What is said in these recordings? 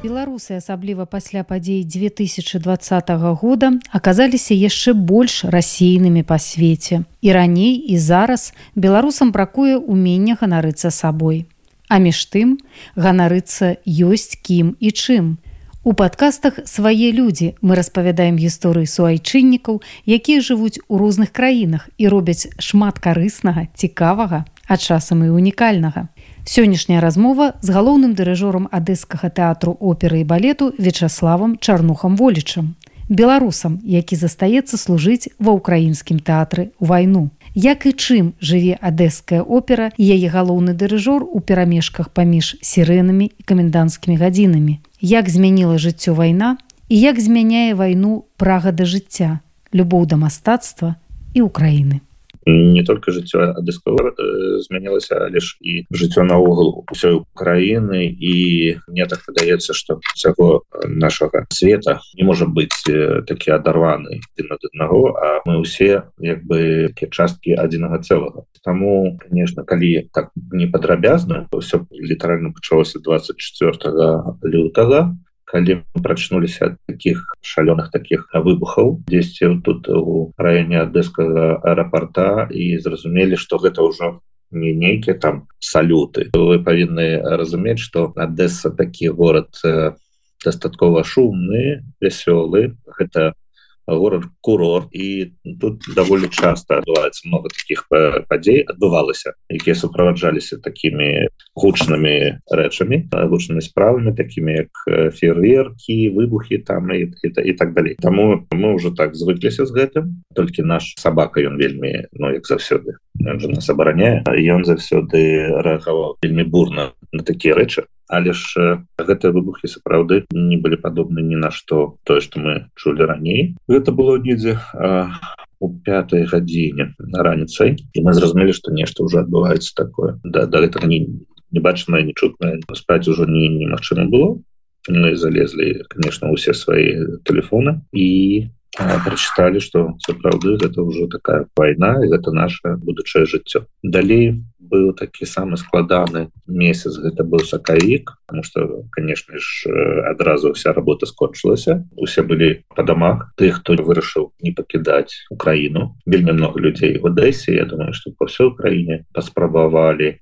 беларусы асабліва пасля падзей 2020 года аказаліся яшчэ больш рассеянымі па свеце. І раней і зараз беларусам бракуе умення ганарыцца сабой. А між тым ганарыцца ёсць кім і чым. У падкастах свае людзі мы распавядаем гісторыі суайчыннікаў якія жывуць у розных краінах і робяць шмат карыснага цікавага а часам і унікальнага Сённяшняя размова з галоўным дырыжорам адэскага тэатру оперы і балету Вячаславам чарнухам волічам, беларусам, які застаецца служыць ва ўкраінскім тэатры ў вайну. Як і чым жыве адэская опера і яе галоўны дырыжор у перамежках паміж сірэнамі і каменданцкімі гадзінамі. Як змяніла жыццё вайна і як змяняе вайну прага да жыцця, любоў да мастацтва і ўкраіны не только жыццё дыскор змянілася лишь і жыццё наогул усёй Украіны. І мне так выдаецца что всяго нашага света не можа быть такі адарваны ад аднаго а мы усе як бы часткі адзінага цэлага. Таму конечно калі так не падрабязна все літаральна пачалося 24 лютага калі прачнуліся таких шалёных таких выбухаў дзесьці тут у раёне адэскага аэропорта і зразумелі что гэта ўжо не нейкія там салюты. Вы павінны разумець что адэса такі город дастаткова шумны вясёлы гэта город курор і тут даволі часто адбываецца много таких падзей адбывалася якія суправаджаліся такими гучнымі рэчамі гучнымі справамі такими як фейерверки выбухи там і, і, і так далей тому мы уже так звыкліся з гэтым. Толькі наш сабака ён вельмі ну як заўсёды же нас абараняе ён заўсёды рэагаваў вельмі бурна на такія рэчы. Але ж гэтыя выбухі сапраўды не былі падобны ні на што тое што мы чулі раней. Гэта было недзе у пятой гадзіне раніцай і мы зразумелі што нешта ўжо адбываецца такое. Да да гэтага не небачанае нечутнае спаць ужо не немагчыма было. Мы залезлі конечно усе свае телефоны і прочитали что сапраўды гэта ўжо такая война і гэта наше будучае жыццё далей быў такі самы складаны месяц гэта быў сакавік потому что конечно ж адразу вся работа скончылася усе былі по домах. Тых хто вырашыў не пакідаць украіну вельмі много людзей в адэсе Я думаю что по всей краіне паспрабавалі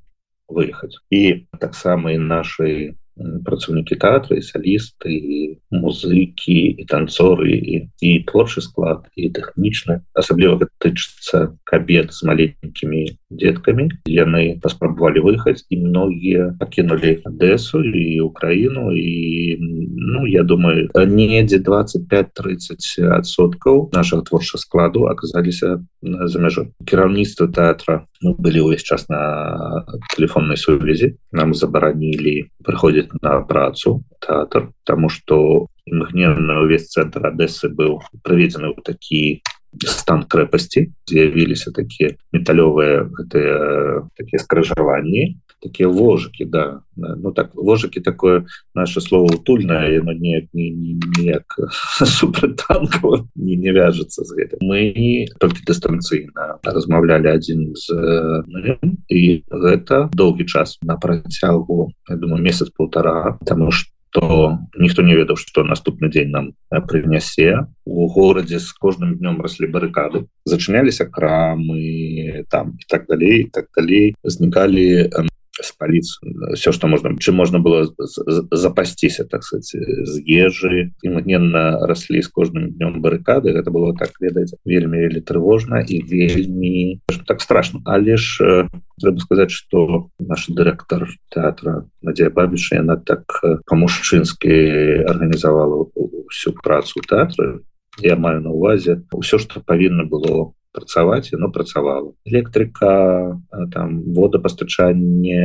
выехаць і таксама і нашай працаўнікі тэатры салісты музыкі і танцоры і, і творчы склад і тэхнічны. Асабліва тычыцца кабет з маленькімі деткамі яны паспрабавалі выехаць і многія пакінулі адэсу і украіну і ну я думаю недзе 25-30соткаў нашага творчага складу аказаліся за мяжу кіраўніцтва тэатра мы былі ўвесь час на телефоннай сувязі. Нам забаранілі прыходзіць на працу тэатр тому что імгненна увесь цэнтр адэсы быў праведзены ў такі стан крэпасці. З'явіліся такія металёвыя гэтыя такія скрыжаванні такія ложыкі да. Ну так ложыкі такое наше слово утульнае яно неяк неяк супрытанкова не не вяжется з гэтым мы толькі дыстанцыйна размаўлялі адзін з і гэта доўгі час на працягу думаю месяц полтора потому что то ніхто не ведаў что наступны дзень нам прынясе у горадзе з кожным днём раслі барыкады зачыняліся крамы там і так далей так далей знікалі спаліць все что можна чым можна было запасціся так сказать з ежы імгненна раслі з кожным днём барыкады гэта было так ведаць вельмі вельмі трывожна і вельмі так страшно. Але ж трэба сказаць что наш дырэктар тэатра Надзея бабіша яна так по-мужчынскі арганізавала всю працу тэатра я маю на увазе ўсё что павінна было працаваць но працавала. Электрыка там водопастачанне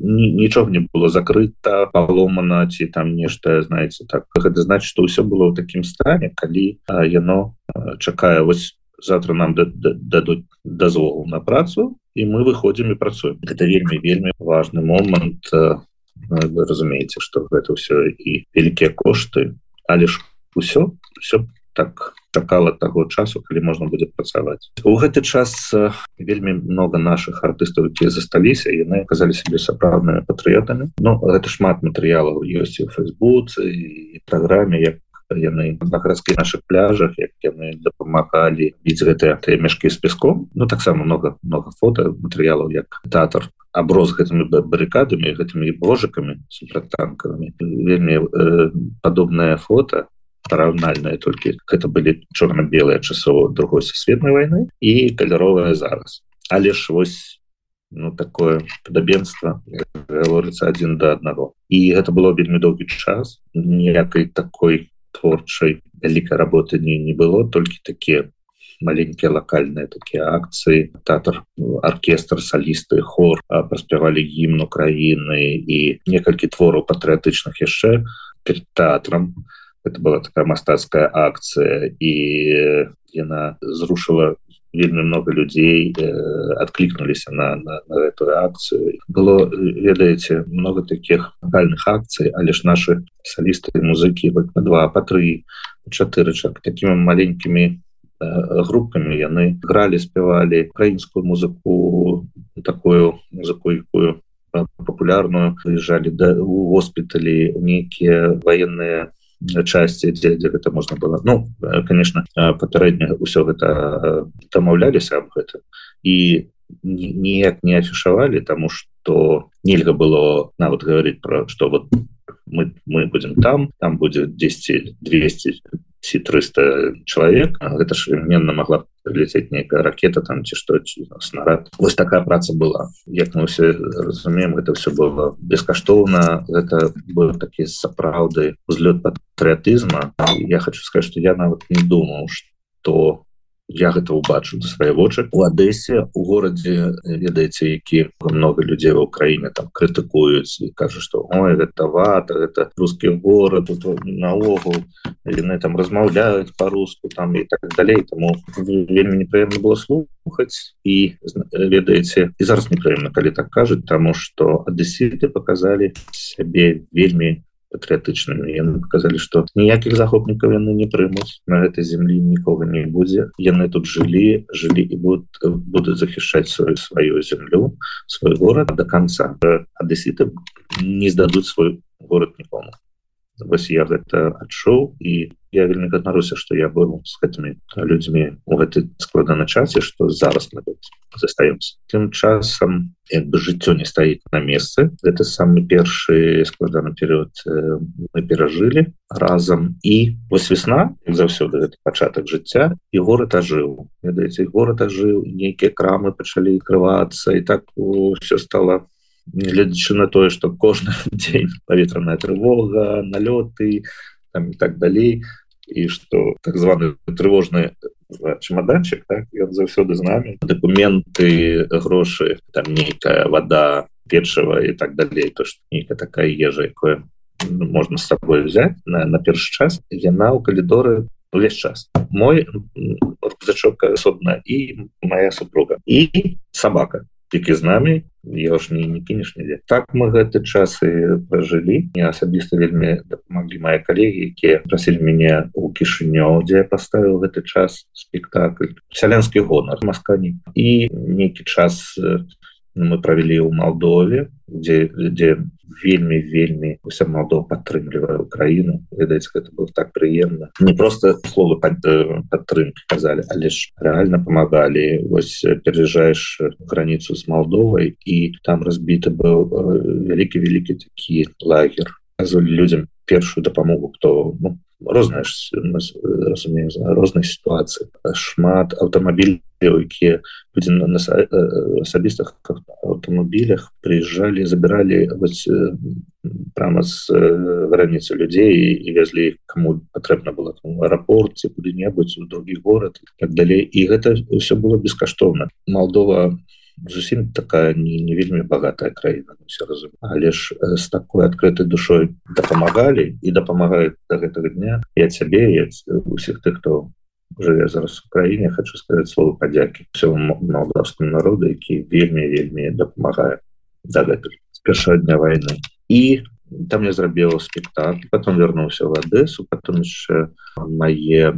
нічога не было закрыта паломана ці там нешта знаете так. Гэта значит что ўсё было ў такім стане калі яно чакае вось завтра нам дадуць дазвол на працу і мы выходзім і працуем. Это вельмі вельмі важный момант вы разумееце что гэта ўсё і вялікія кошты але ж усё все так чакала таго часу калі можна будзе працаваць. У гэты час вельмі много наших артыстаў якія засталіся яны аказалі себе сапраўднымі патрыётамі. Ну гэта шмат матэрыялаў ёсць у фейсбуцы і праграме як яны на гарадскіх наших пляжах як яны дапамагалі біць гэтыя тыя мяшкі з песком Ну таксама много много фото матэрыялаў як тэатр. Аброс гэтымі барыкадамі гэтымі божыкамі супрацьтанкавымі вельмі э, падобнае фото параўнальныя толькі гэта былі чорна-белыя часова другой сусветнай войны і каляровая зараз але ж вось ну такое падабенства гаворыцца один до аднаго і гэта было вельмі доўгі час. Ніякай такой творчай вялікай работы не не было толькі такія маленькія локальныя такія акцыі тэатр оркестр салісты хор праспявалі гімн украіны і некалькі твораў патрыятычных яшчэ перед тэатрам это была такая мастацкая акцыя і яна зрушыла вельмі много людзей э, откликнулись на, на, на эту акцию. Было ведаете много таких локальных акций а лишь наши солисты музыки вот на два по три чатыры чак такими маленькими э, группами яны грали спявали украинскую музыку такую музыку якую популярную. Выезжали до да, госпитали некие военные части дзе, дзе гэта можна было. Ну конечно папярэдня ўсё гэта дамаўляліся об гэта і ніяк не афішавалі тому что нельга было нават говорить про что вот мы мы будем там там будет 10 200 ці 300 чалавек гэта ж именно могла прилететь нейкая ракета там ці что снарад вось такая праца была. Як мы все разумеем это все было бескаштоўна это был такі сапраўды узлет патрыотызма я хочу сказать что я нават не думаў что я гэта убачу до свае вочы. У Адэсе у горадзе ведаеце які много людзей в Украіне там крытыкуюць і кажа что ой гэта вата это русский город тут наогул яны там размаўляюць по-руску там і так далей тому вельмі непрыемна было слухаць і ведаеце і зараз непрыемна калі так кажуць тому что адэсіты показалі сябе вельмі не патрыятычнымі яны показалі что ніякіх захопнікаў яны не прымуць на гэтай землі нікога не будзе яны тут жылі жылі і будут будуць захішаць сваю сваю землю свой город до конца. Адэсіты не здадуць свой город нікому вось я гэта адчуў і я вельмі ганаруся что я был с гэтымі людзьмі у гэты складана часе что зараз мы застаемся тым часам як бы жыццё не стаіць на месцы. Это самы першы складаны перыяд э, мы перажылі разам і вось весна заўсёды пачатак жыцця і город ажыў ведаеце город ажыў нейкія крамы пачалі крывацца і так все стало гледзячы на тое что кожны дзень паветраная трывога налёты там і так далей і что так званы трывожны чемоданчик так ён заўсёды з нами документы грошы там нейкая вода першего і так далей то что нейкая такая ежа якое можна с собой взять на, на першы час. Яна у калідоры увесь час. Мой зачок асобна і моя супруга. І собака які з нами я ж не, не кінеш нідзе. Так мы гэты часы пражылі. Не асабіста вельмі дапамаглі мае калегі якія прасілі мяне у кішынё дзе я паставіў гэты час спектакль. Сялянскі гонар маскані. І нейкі час мы правялі ў Малдове дзе дзе вельмі вельмі уся Малдова падтрымлівае Украіну ведаеце гэта было так прыемна не просто словы пад, падтрымки казалі але ж реально помогали. Вось переезжаешь границу с Малдовай і там разбіты быў вялікі вялікі такі лагер людям першую дапамогу кто ну, розная разумею рознай сітуацыі шмат аўтамабіль якія людзі на асабістых аўтамабілях прыязджалі забіралі прямо з граніцы людзей і везлі кому патрэбна было аэрапорт ці куды-небудзь у другі горад так далей. І гэта ўсё было бескаштоўна. Малдова зусім такая не, не вельмі багатая краіна ну, все разум але ж с такой адкрытай душой дапамагалі і дапамагаюць до гэтага дня я цябе усіх тых хто жыве зараз в краіне хочу сказать слово падзякі все молдавскому народу які вельмі вельмі дапамагае да гэтага з першага дня войны. І там я зрабіў спектакль потом вернулся в адэсу потом яшчэ мае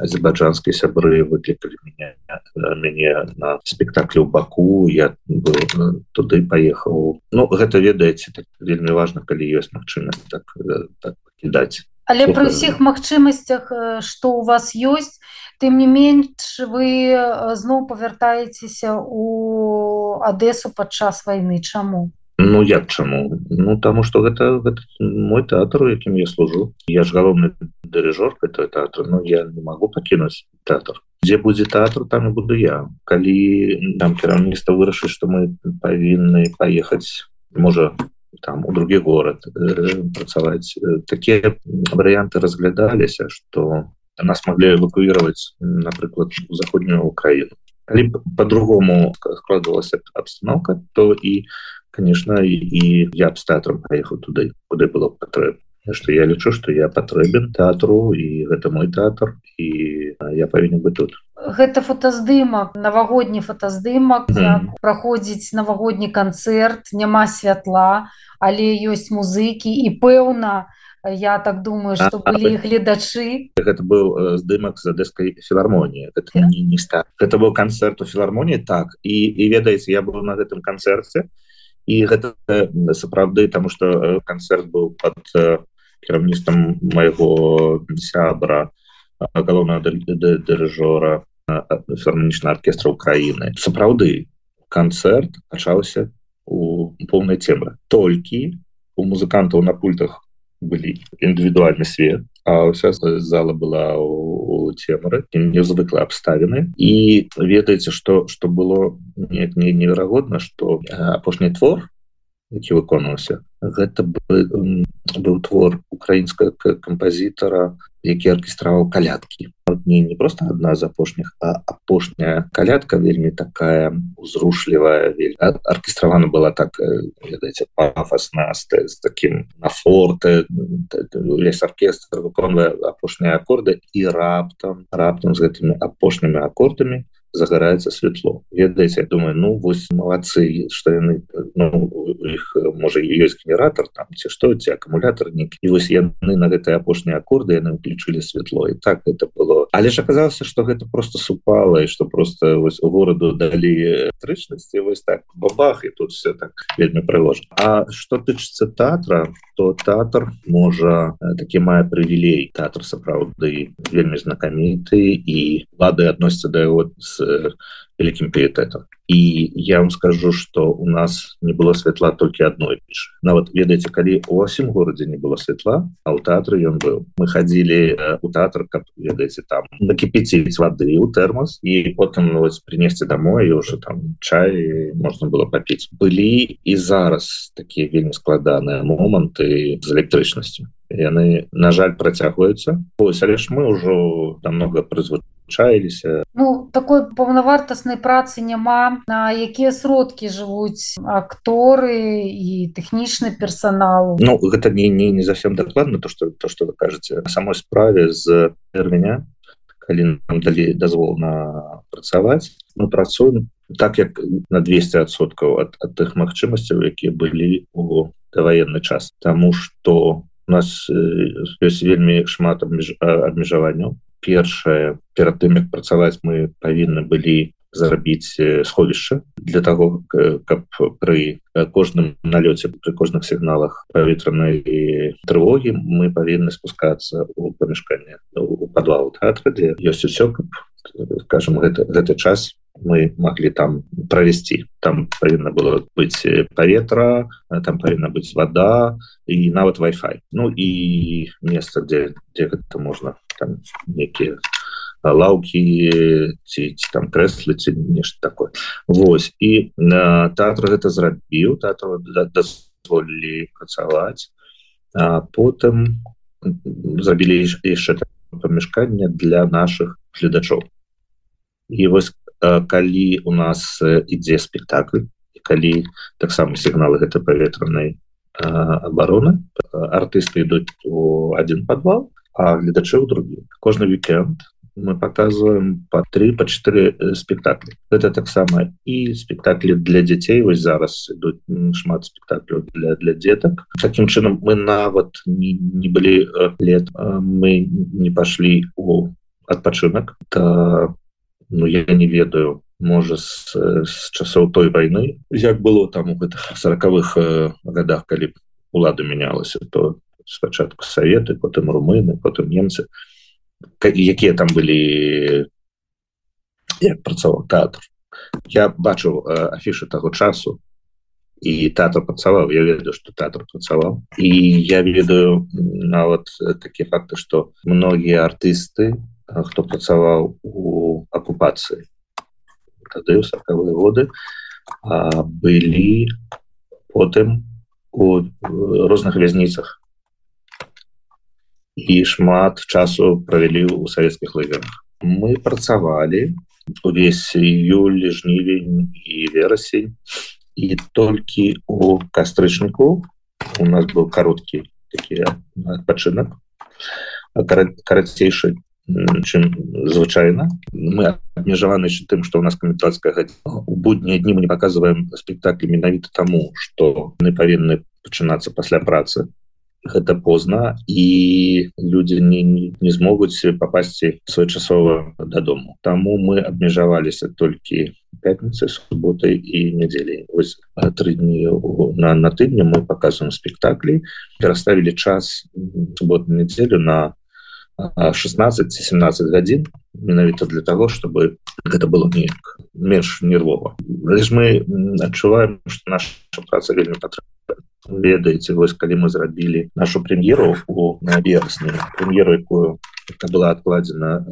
азербайджанскія сябры выклікалі меня мяне на спектаклю баку я был, туды поехаў Ну гэта ведаеце так вельмі важно калі ёсць магчымасць так, так кідаць. Але Слухай. при ўсіх магчымасцях что у вас ёсць тым не менш вы зноў павяртаецеся у адэсу падчас войны чаму? Ну як чаму? Ну таму что гэта, гэта мой тэатр у якім я служу. Я ж галоўны дырыжор этого тэатра Ну я не могу пакінуць тэатр дзе будзе тэатр там і буду я. Калі там кіраўніцтва вырашыць что мы павінны паехаць можа там у другі горад э, працаваць э, такія варыянты разглядаліся что нас могли эвакуировать напрыклад у заходнюю Украіну калі по-другому складывалася обстановка то і конечно і, я б с тэатром поехал туды куды было патрэбна что я лічу что я патрэбен тэатру і гэта мой тэатр і я павінен быть тут. Гэта фотаздымак навагодні фотаздымак mm праходзіць навагодні канцэрт няма святла але ёсць музыкі і пэўна я так думаю что былі гледачы. Гэта быў здымак з адэскай філармоніі. Yeah. не, не ста гэта быў канцэрт у філармоніі так. І і ведаеце я быў на гэтым канцэрце. І гэта сапраўды таму што канцэрт быў под кіраўніцтвам майго сябра галоўнага дырыжора фарманічна аркестра Украіны сапраўды канцэрт пачаўся у поўнай цемры. Толькі у музыкантаў на пультах былі індывідуальны свет а вся зала была у цемры незвыклы абставіны. І ведаеце что что было не, не неверагодна что апошні твор які выконваўся гэта быў твор украінскага кампазітара які аркестраваў калядкі. Не не просто одна з апошніх а апошняя калядка вельмі такая узрушлівая аркестравана была так ведаеце пафосна з таким на форте весь оркестр выконвае апошнія аккорды і раптам раптам з гэтымі апошнімі аккордамі загараецца светло. Ведаеце думаю ну вось малацы что яны ну, их можа ёсць генератор там ці што ці акумулятор нік і вось яны на гэтай апошнія аккорды яны уключылі светло. І так это было. Але ж аказалася что гэта просто супала і что просто вось у гораду далі электрычнасці вось так бабах і тут все так вельмі прыложа А что тычыцца тэатра то тэатр можа такі мае прывілей. Тэатр сапраўды вельмі знакаміты і лады адносяцца да яго з вялікім піетэтам і я вам скажу что у нас не было святла толькі одной піш нават ведаеце калі у усім горадзе не было святла а у тэатры ён быў мы хадзілі у тэатр каб ведаеце там накіпіціць вады у тэрмос і потым ну, принесці домой уже там чай можна было попіць былі і зараз такія вельмі складаныя моманты з электрычнасцю яны на жаль працягваюцца ось але ж мы ўжо там много прызвычай чаяліся ну такой паўнавартаснай працы няма на якія сродкі жывуць акторы і тэхнічны персонал? Ну гэта не не не зовсем дакладна то что то что вы кажаце самой справе з тэрміня калі нам далі дазвол на працаваць мы працуем так як на 200соткаў ад, ад тых магчымасцяў якія былі у даваенны час. Таму что у нас ёсць вельмі шмат абмежаванняў. Першае перад тым як працаваць мы павінны былі зарабіць сховішча для того каб пры кожным налёце пры кожных сігналах паветранай трывогі мы павінны спускацца у памяшканне у падвал тэатра дзе ёсць усё каб скажем гэта гэты час мы могли там провести. Там павінна было быть паветра там павінна быть вода і нават wi-fi. Ну і место где где гэта можна там некіе лаўкі ці, ці там крэслы ці нешта такое. Вось і на тэатр гэта зрабіў тэатр дазволілі працаваць а потым зрабілі яшчэ памяшканне для наших гледачоў і вось калі у нас ідзе спектакль. Калі таксама сігналы гэта паветранай обороны артысты ідуць у один подвал а гледачы ў другі. Кожны вікенд мы показываем по три по четыре э, спектакли это таксама і спектаклі для дзяцей. Вось зараз ідуць шмат спектаклю для для деток таким чынам мы нават не, не былі э, лет мы не пошли у адпачынак. То ну я не ведаю можа з, з часоў той войны як было там у гэтых сороковых э, годах калі улада менялася то спачатку советы потым румыны потым немцы. Якія там былі як працаваў тэатр. Я бачыў э, афішы таго часу і тэатр працаваў я ведаю что тэатр працаваў. І я ведаю нават такія факты что многія артысты хто працаваў у акупацыі тады ў сакавыя годы былі потым у розных вязніцах і шмат часу правялі ў савецкіх лагерах мы працавалі увесь іюль жнівень і верасень і толькі у кастрычніку у нас быў кароткі такі адпачынак карацейшы чым звычайна. Мы абмежаваны тым что у нас каментарская у буднія дні мы не показываем спектаклі менавіта таму что мы павінны пачынацца пасля працы. Гэта позна і людзі не, не, змогуць попасці своечасова дадому. Таму мы абмежаваліся толькі пятніцы субботай і нядзелі тры дні на на тыдні мы показываем спектаклі. Пераставілі час субботу нядзелю на 16-17 гадзін менавіта для того чтобы гэта было неяк менш нервова лишь мы адчуваем что наша праца вельмі патрэбна ведаеце вось калі мы зрабілі нашу прэм'еру у верасні прэм'еру якую была адкладзена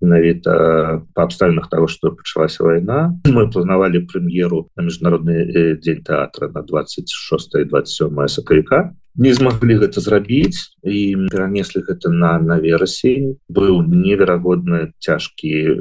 менавіта по абставінах того что пачалася вайна мы планавалі прэм'еру на міжнародны дзень тэатра на 26 27 сакавіка не змаглі гэта зрабіць і перанеслі гэта на на верасень быў неверагодны цяжкі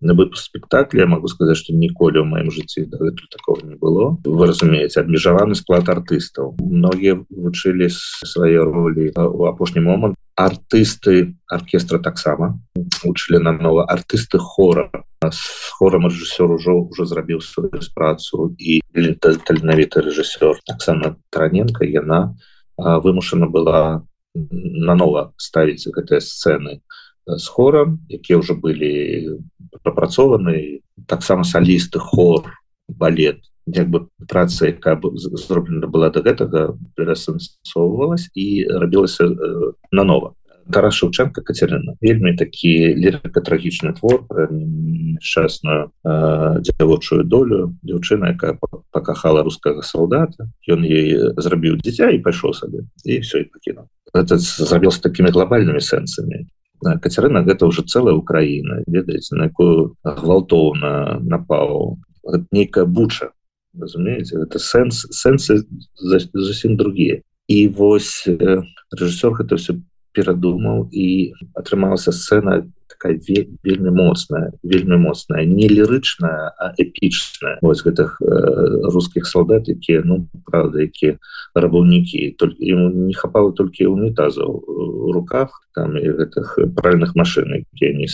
на выпуск спектакля. Могу сказать что ніколі ў маім жыцці такого не было. Вы разумееце абмежаваны склад артыстаў многія вучылі свае ролі у апошні момант артысты оркестра таксама учылі нам нова артысты хора. С хором рэжысёр ужо уже зрабіў сваю працу і таленавіты рэжысёр Оксана тараненко. Яна вымушана была нанова ставіць гэтыя сцены з хорам якія ўжо былі прапрацованы таксама салісты хор балет як бы праца яка зроблена была до гэтага перасэнсоўвалась і рабілася нанова. Тарас Шевченко Катерина вельмі такі лірыка-трагічны твор несчастную дзявочую долю дзяўчына якая пакахала рускага салдата. Ён ей зрабіў дзіця і пайшоў сабе і все і пакінуў. Это зрабіў з такімі глобальнымі сэнсамі. Катерина гэта уже целая Украіна ведаеце на якую гвалтоўна напаў. Нейкая буча разумееце это сэнс сэнсы зусім другія і вось рэжысёр гэта все перадумаў і атрымалася сцена такая вельмі моцная вельмі моцная. Не лірычная а эпічная. Вось гэтых э, русских солдат якія ну правда які рабаўнікі. Только ему не хапала толькі унітазаў руках там і гэтых правильных машин які не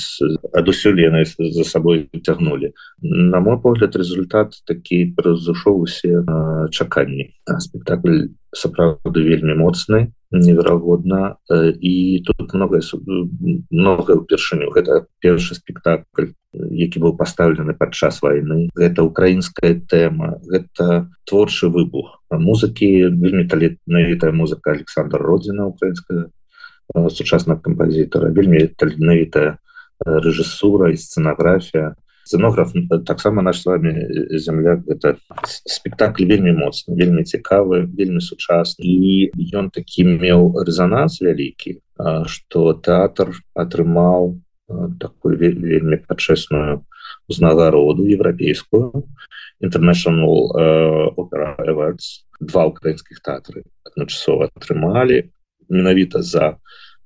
адусюль яны за сабой цягнули на мой погляд результат такі разушоў усе чаканні. Спектакль сапраўды вельмі моцны неверагодна і тут многое много упершыню гэта першы спектакль які быў пастаўлены падчас войны. Гэта украінская тэма гэта творчы выбух музыкі вельмі таленавітая музыка александр родзіна украінская сучасная кампазітара вельмі таленавітая рэжысура і сцэнаграфія сценограф таксама наш с вами земля это спектакль вельмі моцны вельмі цікавы вельмі сучасны. І ён такі меў резонанс вялікі что тэатр атрымаў такую вельмі пачэсную узнагароду еўрапейскую international опера awards. Два украінскіх тэатры адначасова атрымалі менавіта за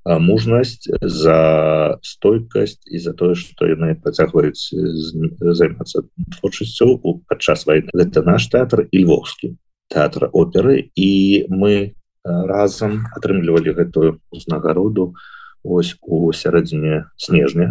мужнасць за стойкасць і за тое что яны працягваюць займацца творчасцю падчас войны. Это наш тэатр львовскі тэатр оперы. І мы разам атрымлівалі гэтую узнагароду ось у сярэдзіне снежня